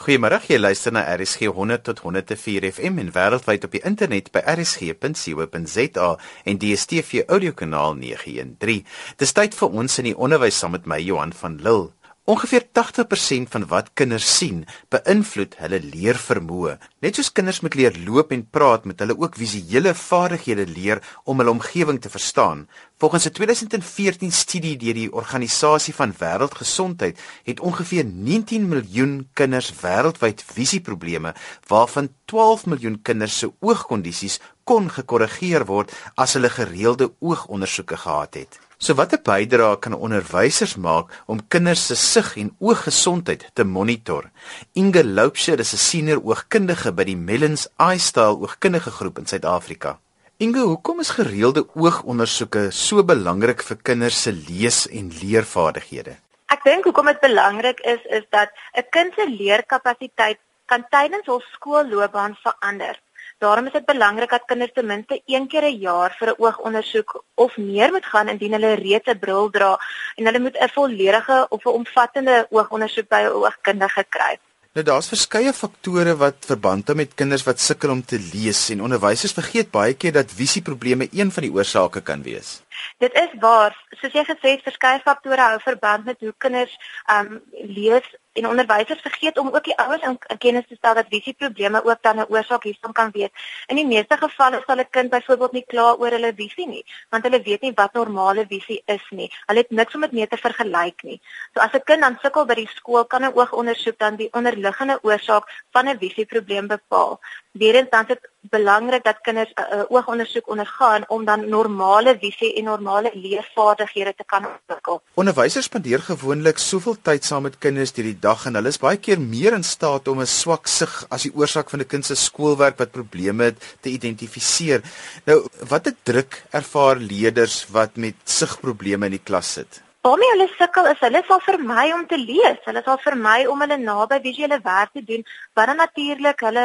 Goeiemôre, jy luister na RSG 100 tot 104 FM en wêreldwyd op die internet by rsg.co.za en DStv audiokanaal 913. Dis tyd vir ons in die onderwys saam met my Johan van Lille. Ongeveer 80% van wat kinders sien, beïnvloed hulle leervermoë. Net soos kinders moet leer loop en praat, moet hulle ook visuele vaardighede leer om hul omgewing te verstaan. Volgens 'n 2014 studie deur die Organisasie van Wêreldgesondheid het ongeveer 19 miljoen kinders wêreldwyd visieprobleme, waarvan 12 miljoen kinders se oogkondisies kon gekorrigeer word as hulle gereelde oogondersoeke gehad het. So watter bydrae kan onderwysers maak om kinders se sig en ooggesondheid te monitor? Inge Loupsher is 'n senior oogkundige by die Mellons Eyestyle Oogkundige Groep in Suid-Afrika. Inge, hoekom is gereelde oogondersoeke so belangrik vir kinders se lees- en leervaardighede? Ek dink hoekom dit belangrik is is dat 'n kind se leerkapasiteit kan tydens hul skoolloopbaan verander. Daarom is dit belangrik dat kinders ten minste een keer 'n jaar vir 'n oogondersoek of meer moet gaan indien hulle reeds 'n bril dra en hulle moet 'n volledige of 'n omvattende oogondersoek by 'n oogkundige kry. Nou daar's verskeie faktore wat verband hou met kinders wat sukkel om te lees en onderwysers vergeet baie keer dat visieprobleme een van die oorsake kan wees. Dit is waar, soos jy gesê het, verskeie faktore hou verband met hoe kinders ehm um, lees en onderwysers vergeet om ook die ouers in kennis te stel dat visieprobleme ook dan 'n oorsaak hiervan kan wees. In die meeste gevalle sal 'n kind byvoorbeeld nie kla oor hulle visie nie, want hulle weet nie wat normale visie is nie. Hulle het niks om dit mee te vergelyk nie. So as 'n kind dan sukkel by die skool, kan 'n oogondersoek dan die onderliggende oorsaak van 'n visieprobleem bepaal. Weerens dan dit belangrik dat kinders 'n uh, oogondersoek ondergaan om dan normale visie en normale leesvaardighede te kan ontwikkel. Onderwysers spandeer gewoonlik soveel tyd saam met kinders deur die dag en hulle is baie keer meer in staat om 'n swak sig as die oorsaak van 'n kind se skoolwerk wat probleme het te identifiseer. Nou, watter druk ervaar leerders wat met sigprobleme in die klas sit? Waarmee hulle sukkel is hulle sal vermy om te lees. Hulle sal vermy om hulle naby visuele werk te doen wat dan natuurlik hulle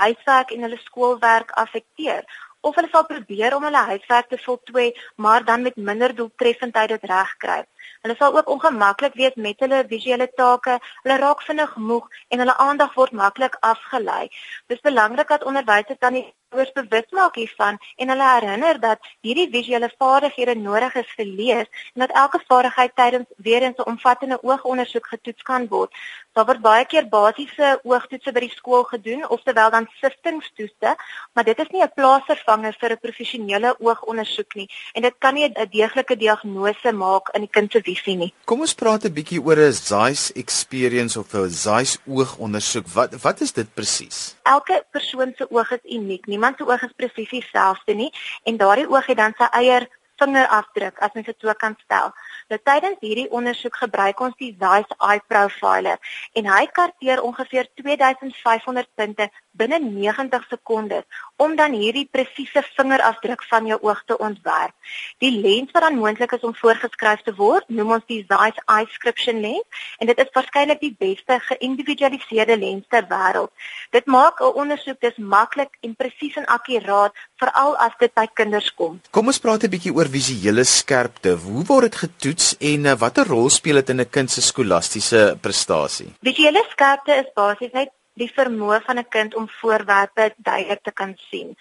huiswerk en hulle skoolwerk affekteer of hulle sal probeer om hulle huiswerk te voltooi, maar dan met minder doeltreffendheid dit regkry. Hulle sal ook ongemaklik wees met hulle visuele take, hulle raak vinnig moeg en hulle aandag word maklik afgelei. Dis belangrik dat onderwysers dan die ouers bewus maak hiervan en hulle herinner dat hierdie visuele vaardighede nodig is vir lees en dat elke vaardigheid tydens weer eens 'n omvattende oogondersoek getoets kan word. Daar word baie keer basiese oogtoetse by die skool gedoen of terwyl dan siftingstoetse, maar dit is nie 'n plaasvervanger vir 'n professionele oogondersoek nie en dit kan nie 'n deeglike diagnose maak in die kind se visie nie. Kom ons praat 'n bietjie oor 'n Zeiss experience of 'n Zeiss oogondersoek. Wat wat is dit presies? Elke persoon se oog is uniek. Niemand se oog is presies dieselfde nie en daardie oog het dan sy eie vingerafdruk as mens dit so kan stel. Nou tydens hierdie ondersoek gebruik ons die Zeiss Eye Profiler en hy karteer ongeveer 2500 punte binne 90 sekondes om dan hierdie presiese vingerafdruk van jou oog te ontwerp. Die lens wat dan moontlik is om voorgeskryf te word, noem ons die Zeiss Eye Scription lens en dit is waarskynlik die beste geïndividualiseerde lens ter wêreld. Dit maak 'n ondersoek dis maklik en presies en akkuraat veral as dit by kinders kom. Kom ons praat 'n bietjie oor visuele skerpte. Hoe word dit getoets en uh, watter rol speel dit in 'n kind se skolastiese prestasie? Visuele skerpte is basies net die vermoë van 'n kind om voorwerpe duidelik te kan sien.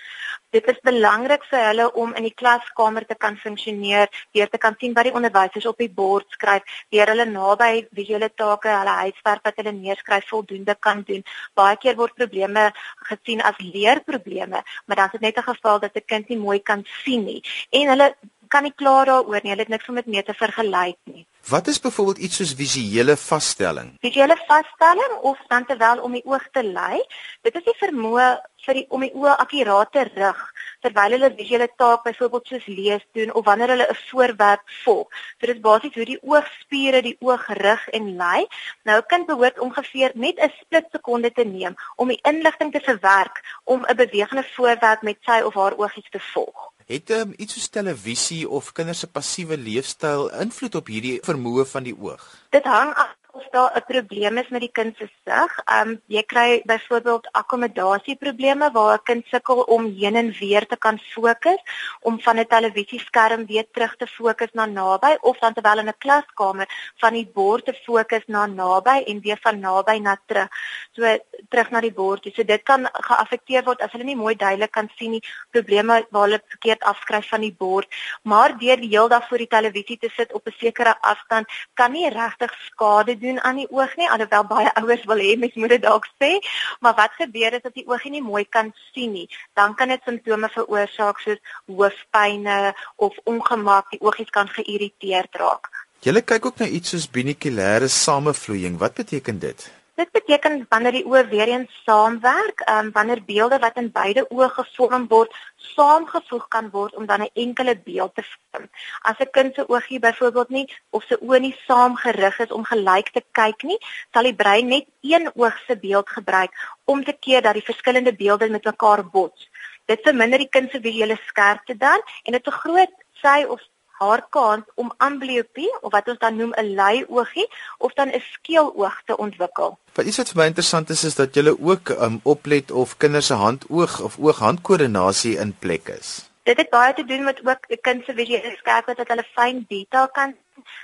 Dit is belangrik vir hulle om in die klaskamer te kan funksioneer, deur te kan sien wat die onderwysers op die bord skryf, deur hulle naby visuele take, hulle huiswerk wat hulle neerskryf voldoende kan doen. Baie keer word probleme gesien as leerprobleme, maar dan is dit net 'n geval dat 'n kind nie mooi kan sien nie en hulle kan nie klaar daaroor nie. Hulle het niks om dit mee te vergelyk nie. Wat is byvoorbeeld iets soos visuele vasstelling? Visuele vasstelling of dan terwyl om die oog te lei, dit is die vermoë vir die om die oë akkuraat te rig terwyl hulle visuele taak byvoorbeeld soos lees doen of wanneer hulle 'n voorwerp volg. So dit is basies hoe die oogspiere die oog rig en lei. Nou 'n kind behoort ongeveer net 'n split sekonde te neem om die inligting te verwerk om 'n bewegende voorwerp met sy of haar oogies te volg. Het um, iets soos televisie of kinders se passiewe leefstyl invloed op hierdie vermoë van die oog? Dit hang af of daar 'n probleem is met die kind se sig. Um jy kry byvoorbeeld akkommodasieprobleme waar 'n kind sukkel om heen en weer te kan fokus, om van 'n televisieskerm weer terug te fokus na naby of dan terwyl in 'n klaskamer van die bord te fokus na naby en weer van naby na terug. So terug na die bord. So dit kan geaffekteer word as hulle nie mooi duidelik kan sien nie, probleme waar hulle verkeerd afskryf van die bord, maar deur die heel dag voor die televisie te sit op 'n sekere afstand kan nie regtig skade doen aan die oog nie alhoewel baie ouers wil hê mens moet dit dalk sê maar wat gebeur is as die oogie nie mooi kan sien nie. Dan kan dit simptome veroorsaak soos hoofpynne of ongemak die oogies kan geïrriteerd raak. Julle kyk ook na iets soos binokulêre samevloeiing. Wat beteken dit Dit beteken wanneer die oë weer eens saamwerk, ehm um, wanneer beelde wat in beide oë gevorm word, saamgevoeg kan word om dan 'n enkele beeld te vorm. As 'n kind se oogie byvoorbeeld nie of se oë nie saamgerig is om gelyk te kyk nie, sal die brein net een oog se beeld gebruik om te keer dat die verskillende beelde met mekaar bots. Dit verminder die kind se visuele skerpte dan en dit vergroot sy of haar kans om ambliopie of wat ons dan noem 'n lei oogie of dan 'n skeeloog te ontwikkel. Wat iets wat vir my interessant is is dat jy ook um, oplet of kinders se hand-oog of oog-handkoördinasie in plek is. Dit het baie te doen met ook 'n kind se visuele skerpte dat hulle fyn detail kan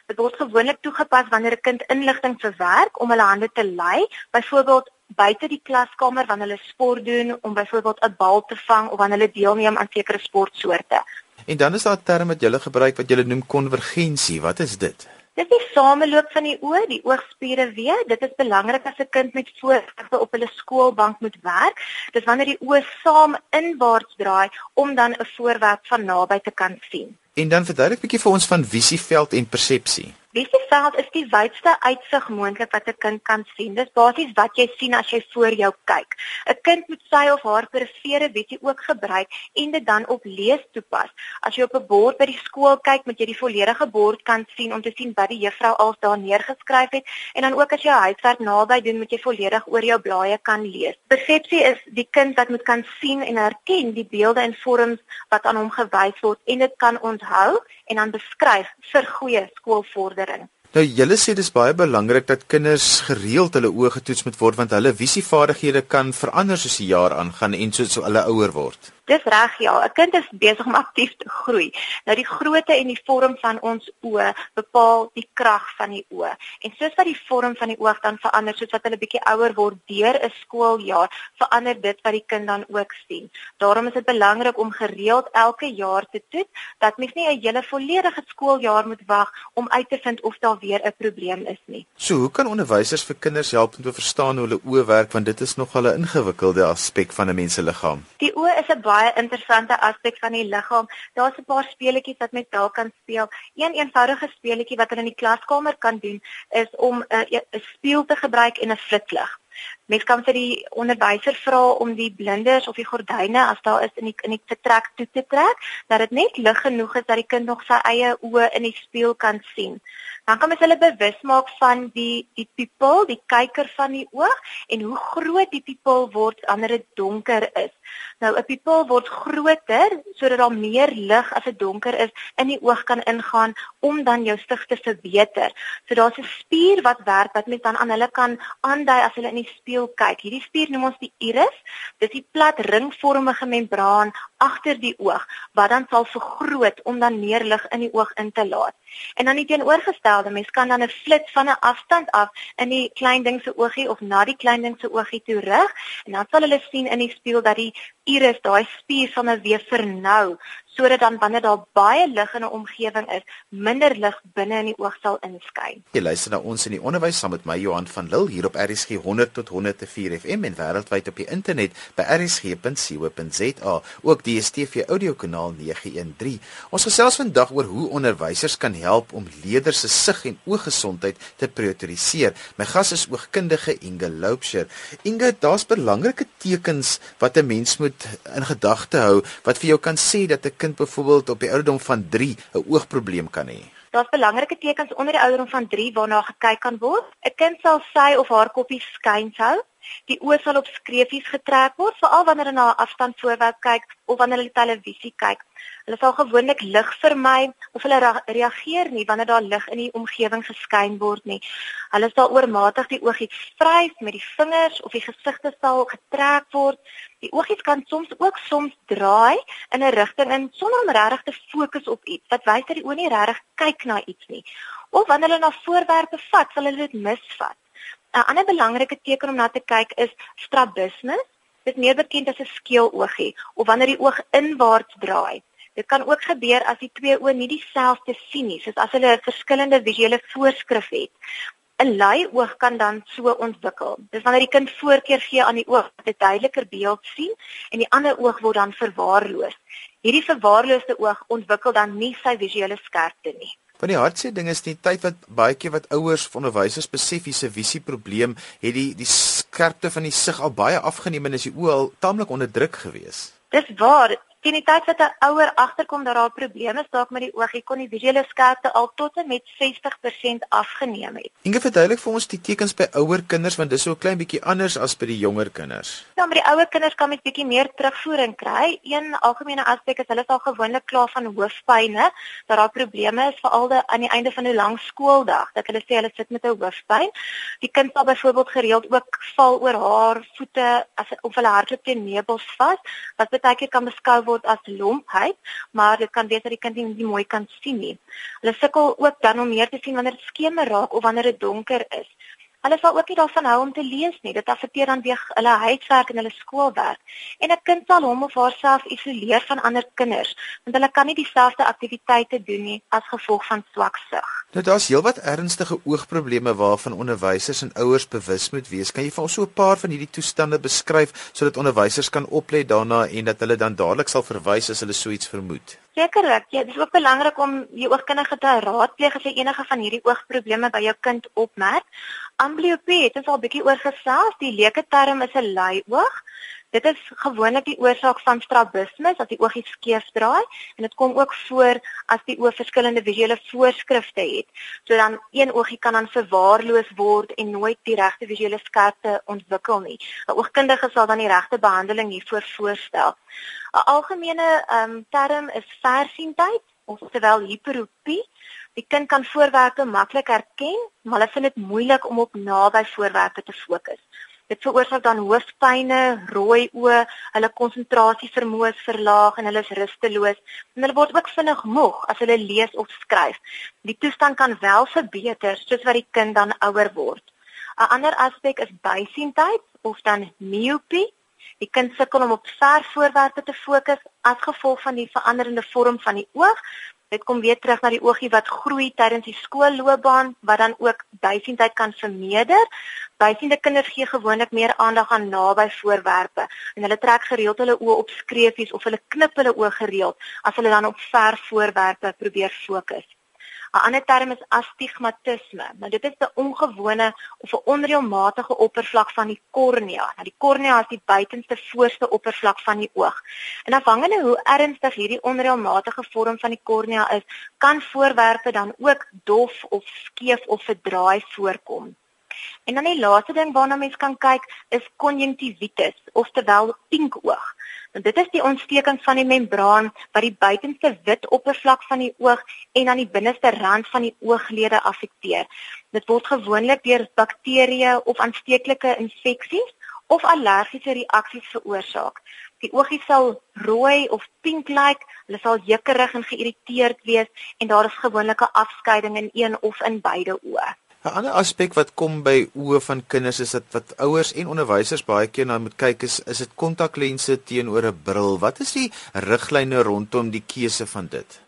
Dit word gewoonlik toegepas wanneer 'n kind inligting verwerk om hulle hande te lei, byvoorbeeld buite die klaskamer wanneer hulle sport doen om byvoorbeeld 'n bal te vang of wanneer hulle deelneem aan sekere sportsoorte. En dan is daar 'n term wat jy gebruik wat jy noem konvergensie. Wat is dit? Dit is die sameloop van die oë, die oogspiere weer. Dit is belangrik as 'n kind met voorwerpe op hulle skoolbank moet werk. Dis wanneer die oë saam inwaarts draai om dan 'n voorwerp van naby te kan sien. En dan verduidelik 'n bietjie vir ons van visieveld en persepsie. Visieveld is die wydste uitsig moontlik wat 'n kind kan sien. Dis basies wat jy sien as jy voor jou kyk. 'n Kind moet sy of haar perifere visie ook gebruik en dit dan op lees toepas. As jy op 'n bord by die skool kyk, moet jy die volledige bord kan sien om te sien wat die juffrou al daar neergeskryf het en dan ook as jy huiswerk naby doen, moet jy volledig oor jou blaaie kan lees. Persepsie is die kind wat moet kan sien en herken die beelde en vorms wat aan hom gewys word en dit kan onthou en dan beskryf vir goeie skoolvordering lering. Nou julle sê dis baie belangrik dat kinders gereeld hulle oë getoets moet word want hulle visievaardighede kan verander soos die jaar aangaan en soos hulle ouer word. Dis reg ja, 'n kind is besig om aktief te groei. Nou die grootte en die vorm van ons oë bepaal die krag van die oë. En soos wat die vorm van die oog dan verander, soos wat hulle bietjie ouer word deur 'n skooljaar, verander dit wat die kind dan ook sien. Daarom is dit belangrik om gereeld elke jaar te toets dat mens nie 'n hele volledige skooljaar moet wag om uit te vind of daar weer 'n probleem is nie. So, hoe kan onderwysers vir kinders help om te verstaan hoe hulle oë werk want dit is nogal 'n ingewikkelde aspek van 'n mens se liggaam? Die oë is 'n baie interessante aspek van die liggaam. Daar's 'n paar speletjies wat mens daar kan speel. Een eenvoudige speletjie wat hulle in die klaskamer kan doen is om 'n 'n spieël te gebruik en 'n flitslig. Mens kan vir die onderwyser vra om die blinders of die gordyne as daar is in die in die vertrek toe te trek, dat dit net lig genoeg is dat die kind nog sy eie oë in die spieël kan sien. Dan kan mens hulle bewus maak van die die pupil, die kyker van die oog en hoe groot die pupil word wanneer dit donker is. Nou 'n pupil word groter sodat daar meer lig as dit donker is in die oog kan ingaan om dan jou sig te verbeter. So daar's 'n spier wat werk wat mens dan aan hulle kan aandui as hulle in die spieël kyk. Hierdie spier noem ons die iris. Dis die plat ringvormige membraan agter die oog wat dan sal vergroot om dan meer lig in die oog in te laat. En dan die teenoorgestelde, mens kan dan 'n flits van 'n afstand af in die klein ding se oogie of na die klein ding se oogie toe rig en dan sal hulle sien in die spieël dat die iris daai spier van 'n weer vernou sodat dan wanneer daar baie lig in 'n omgewing is, minder lig binne in die oog sal inskyn. Jy luister na ons in die onderwys saam met my Johan van Lille hier op RSG 100 tot 104 FM en wêreldwyd op die internet by rsg.co.za, ook die DStv audiokanaal 913. Ons gesels vandag oor hoe onderwysers kan help om leerders se sig en ooggesondheid te prioritiseer. My gas is oogkundige Inge Loubser. Inge, daar's belangrike tekens wat 'n mens moet in gedagte hou wat vir jou kan sê dat 'n kind byvoorbeeld op die ouderdom van 3 'n oogprobleem kan hê? Daar's belangrike tekens onder die ouderdom van 3 waarna gekyk kan word. 'n Kind sal sy of haar koppie skuins hou. Die oë sal op skreefies getrek word, veral wanneer hulle na 'n afstand voorwerp kyk of wanneer hulle televisie kyk. Hulle sal gewoonlik lig vermy of hulle reageer nie wanneer daar lig in die omgewing geskyn word nie. Hulle sal oormatig die oogies vryf met die vingers of die gesigte sal getrek word. Die oogies kan soms ook soms draai in 'n rigting in sonder om regtig te fokus op iets. Wat wys dat die oë nie regtig kyk na iets nie. Of wanneer hulle na voorwerpe vat, sal hulle dit misvat. 'n Ander belangrike teken om na te kyk is strabismus. Dit meer bekend as 'n skeeloogie of wanneer die oog inwaarts draai. Dit kan ook gebeur as die twee oë nie dieselfde sien nie, soos as hulle 'n verskillende visuele voorskrif het. 'n Lui oog kan dan so ontwikkel. Dis wanneer die kind voorkeur gee aan die oog dat 'n duideliker beeld sien en die ander oog word dan verwaarloos. Hierdie verwaarloosde oog ontwikkel dan nie sy visuele skerpte nie. Van die hartseer ding is die tyd wat baie keer wat ouers of onderwysers besef hier's 'n visie probleem, het die die skerpte van die sig al baie afgeneem en is die oë al taamlik onder druk gewees. Dis waar, teen die tyd wat 'n ouer agterkom dat daar probleme is dalk met die oogie kon die visuele skerpte al tot en met 60% afgeneem het. Inge verduidelik vir ons die tekens by ouer kinders want dis so 'n klein bietjie anders as by die jonger kinders. Ja, met die ouer kinders kan mens bietjie meer terugvoering kry. Een algemene aspek is hulle sal gewoonlik kla van hoofpynne, dat daar probleme is veral aan die einde van 'n lang skooldag, dat hulle sê hulle sit met 'n hoofpyn. Die kind sal byvoorbeeld gereeld ook val oor haar voete as of hulle hardloop teen meubels vas, wat baie keer kan beskou word as lompheid, maar dit kan wees dat die kind nie, nie mooi kan sien nie. Hulle sukkel ook dan om meer te sien wanneer dit skemer raak of wanneer dit donker is. Hulle sal ook nie daarvan hou om te lees nie. Dit affekteer dan weer hulle huiswerk en hulle skoolwerk. En 'n kind sal hom of haarself isoleer van ander kinders, want hulle kan nie dieselfde aktiwiteite doen nie as gevolg van swak sig. Nou daar's heelwat ernstige oogprobleme waarvan onderwysers en ouers bewus moet wees. Kan jy vir ons so 'n paar van hierdie toestande beskryf sodat onderwysers kan oplet daarna en dat hulle dan dadelik sal verwys as hulle so iets vermoed? Sekerlik, ja, dit is ook belangrik om jou oogkundige te raadpleeg as jy enige van hierdie oogprobleme by jou kind opmerk. Amblyopie, dit is al bietjie oor gesels, die leuke term is 'n lui oog. Dit is gewoonlik die oorsaak van strabismus as die oogie skeef draai en dit kom ook voor as die oog verskillende visuele voorskrifte het. So dan een oogie kan dan verwaarloos word en nooit die regte visuele skerpte ontwikkel nie. 'n Oogkundige sal dan die regte behandeling hiervoor voorstel. 'n Algemene um, term is versientheid of terwyl hiperopie. Die kind kan voorwerpe maklik herken, maar hulle vind dit moeilik om op naby voorwerpe te fokus. Dit veroorsaak dan hoofpynne, rooi oë, hulle konsentrasie vermoë verlaag en hulle is rusteloos en hulle word ook vinnig moeg as hulle lees of skryf. Die toestand kan wel verbeter soos wat die kind dan ouer word. 'n Ander aspek is bysiendheid of dan miopie. Die kind sukkel om op ver voorwerpe te fokus as gevolg van die veranderende vorm van die oog. Dit kom weer terug na die oogie wat groei tydens die skoolloopbaan wat dan ook bysiendheid kan vermeerder. Bysiende kinders gee gewoonlik meer aandag aan naby voorwerpe en hulle trek gereeld hulle oë op skreefies of hulle knip hulle oë gereeld as hulle dan op ver voorwerpe probeer fokus. 'n Ander term is astigmatisme. Nou dit is 'n ongewone of 'n onreëlmatige oppervlak van die kornea. Nou die kornea is die buitenste voorste oppervlak van die oog. En afhangende hoe ernstig hierdie onreëlmatige vorm van die kornea is, kan voorwerpe dan ook dof of skeef of verdraai voorkom. En dan die laaste ding waarna mens kan kyk is konjunktivitis, oftewel pinkoog. En dit is die ontsteking van die membraan wat die buitenste wit oppervlak van die oog en aan die binneste rand van die ooglede affekteer. Dit word gewoonlik deur bakterieë of aansteeklike infeksies of allergiese reaksies veroorsaak. Die oogie sal rooi of pink lyk, like, hulle sal jeukerig en geïrriteerd wees en daar is gewoonlik 'n afskeiding in een of in beide oë. 'n Ander aspek wat kom by oë van kinders is dat wat ouers en onderwysers baie keer na moet kyk is is dit kontaklense teenoor 'n bril. Wat is die riglyne rondom die keuse van dit?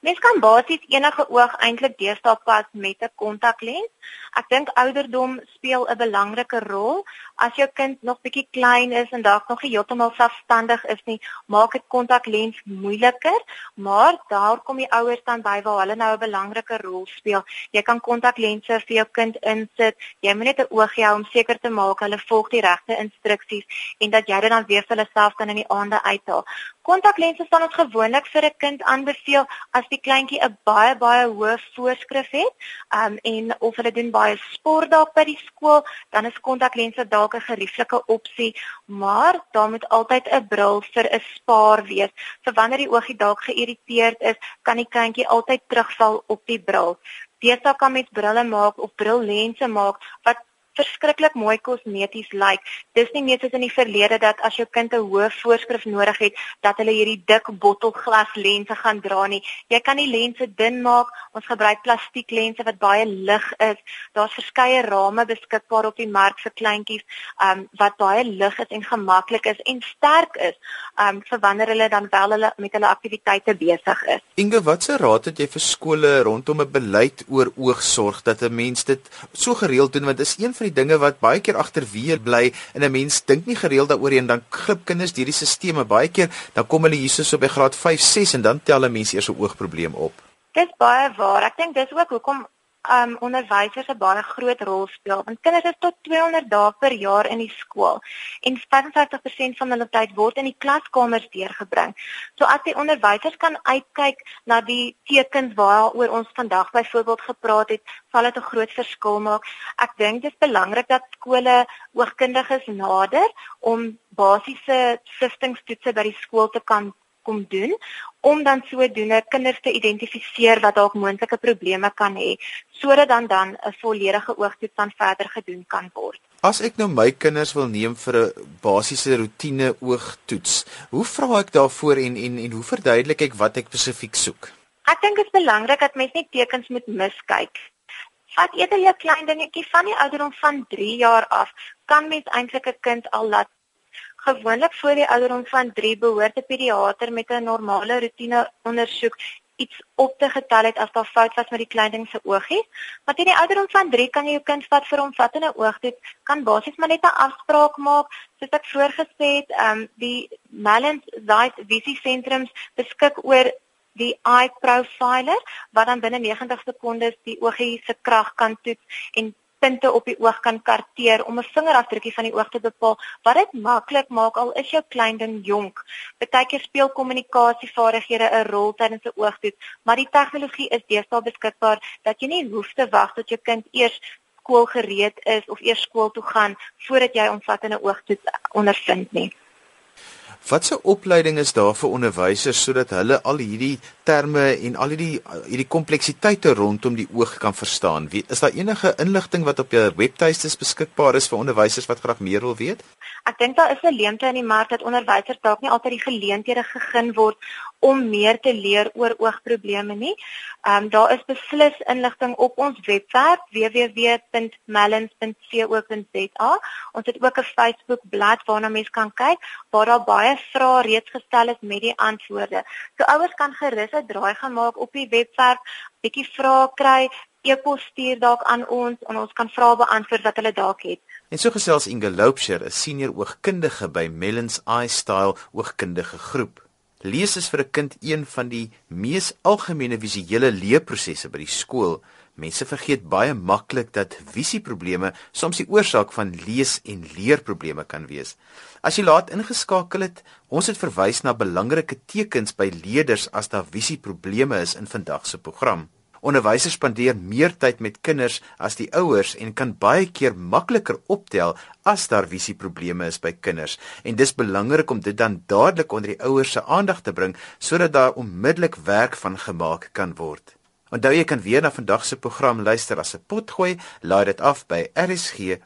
Mens kan basies enige oog eintlik deesdae pas met 'n kontaklens. Ek dink ouderdom speel 'n belangrike rol. As jou kind nog bietjie klein is en dalk nog nie heeltemal selfstandig is nie, maak dit kontaklens moeiliker, maar daar kom die ouers dan by waar hulle nou 'n belangrike rol speel. Jy kan kontaklense vir jou kind insit. Jy moet net 'n oogie hou om seker te maak hulle volg die regte instruksies en dat jy dit dan weer vir hulle self dan in die aande uithaal. Kontaklense staan ons gewoonlik vir 'n kind aanbeveel as die kleintjie 'n baie baie hoë voorskrif het, um, en of hulle doen baie sport dalk by die skool, dan is kontaklense dalk 'n gerieflike opsie, maar daar moet altyd 'n bril vir 'n spaar wees. Vir wanneer die oogie dalk geïrriteerd is, kan die kindjie altyd terugval op die bril. Deesdae kan mens brille maak of brillense maak wat verskriklik mooi kosmeties lyk. Dis nie meer soos in die verlede dat as jou kind 'n hoë voorskrif nodig het, dat hulle hierdie dik bottelglas lense gaan dra nie. Jy kan die lense dun maak. Ons gebruik plastiek lense wat baie lig is. Daar's verskeie rame beskikbaar op die mark vir kleintjies, um wat baie lig is en gemaklik is en sterk is, um vir wanneer hulle dan wel hulle met hulle aktiwiteite besig is. Inge, watse raad het jy vir skole rondom 'n beleid oor oogsorg dat 'n mens dit so gereeld doen want dit is een van die dinge wat baie keer agterweer bly en 'n mens dink nie gereeld daaroor en dan glip kinders deur die stelsels baie keer dan kom hulle hierso so by graad 5, 6 en dan tel 'n mens eers 'n oogprobleem op. Dis baie waar. Ek dink dis ook hoekom um onderwysers 'n baie groot rol speel want kinders is tot 200 dae per jaar in die skool en 55% van hulle tyd word in die klaskamers deurgebring. So as die onderwysers kan uitkyk na die tekens waaroor ons vandag byvoorbeeld gepraat het, sal dit 'n groot verskil maak. Ek dink dit is belangrik dat skole oogkundiges nader om basiese siftingstoetse by die skool te kan kom doen om dan sodoende kinders te identifiseer wat dalk moontlike probleme kan hê sodat dan dan 'n volledige oogtoets dan verder gedoen kan word. As ek nou my kinders wil neem vir 'n basiese roetine oogtoets, hoe vra ek daarvoor en en en hoe verduidelik ek wat ek spesifiek soek? Ek dink dit is belangrik dat mens nie tekens moet miskyk. Vat eerder jou klein dingetjie van die ouderdom van 3 jaar af, kan mens eintlik 'n kind al laat Gewoonlik voor die ouderdom van 3 behoort 'n pediater met 'n normale rotine ondersoek iets op te getel het as daar fout was met die kleinding se oogie. Maar teen die ouderdom van 3 kan jy jou kind vat vir omvattende oogtoets, kan basies maar net 'n afspraak maak, soos ek voorgesê het, ehm um, die Malins Sight Visie Sentrums beskik oor die eye profiler wat dan binne 90 sekondes die oogie se krag kan toets en punte op die oog kan karteer om 'n vingerafdrukkie van die oog te bepaal wat dit maklik maak al is jou klein ding jonk. Partykeer speel kommunikasievaardighede 'n rol tydens 'n oogtoets, maar die tegnologie is deesdae beskikbaar dat jy nie hoef te wag tot jou kind eers skool gereed is of eers skool toe gaan voordat jy omvattende oogtoets ondervind nie. Watse opleiding is daar vir onderwysers sodat hulle al hierdie terme en al hierdie hierdie kompleksiteite rondom die oog kan verstaan? Wie is daar enige inligting wat op jou webtuistes beskikbaar is vir onderwysers wat graag meer wil weet? Ek dink daar is 'n leemte in die mark dat onderwysers dalk nie altyd die geleenthede gegee word om meer te leer oor oogprobleme nie. Ehm um, daar is beslis inligting op ons webwerf www.melons.co.za. Ons het ook 'n Facebook bladsy waarna mense kan kyk waar daar baie vrae reeds gestel is met die antwoorde. So ouers kan gerus 'n draai gemaak op die webwerf, bietjie vrae kry, e-pos stuur dalk aan ons en ons kan vrae beantwoord wat hulle dalk het. En so gesels Inge Loupsher, 'n senior oogkundige by Melons Eye Style oogkundige groep. Lees is vir 'n kind een van die mees algemene visuele leerprosesse by die skool. Mense vergeet baie maklik dat visieprobleme soms die oorsaak van lees- en leerprobleme kan wees. As jy laat ingeskakel het, ons het verwys na belangrike tekens by leerders as daar visieprobleme is in vandag se program. Onderwysers spandeer meer tyd met kinders as die ouers en kan baie keer makliker optel as daar visieprobleme is by kinders. En dis belangrik om dit dan dadelik onder die ouers se aandag te bring sodat daar onmiddellik werk van gemaak kan word. Onthou jy kan weer na vandag se program luister as 'n potgooi, laai dit af by rsg.co.za.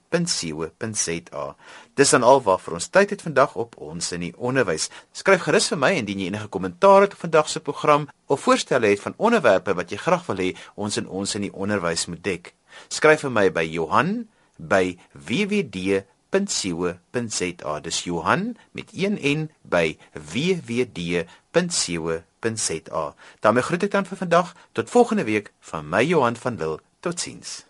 Dis dan alwaar ons tyd het vandag op ons in die onderwys. Skryf gerus vir my indien jy enige kommentaar het op vandag se program of voorstelle het van onderwerpe wat jy graag wil hê ons in ons in die onderwys moet dek. Skryf vir my by Johan by wwd.co.za. Dis Johan met 1 n by www.rsg.co.za. daarmee groet ek dan vir vandag tot volgende week van my Johan van Wil totsiens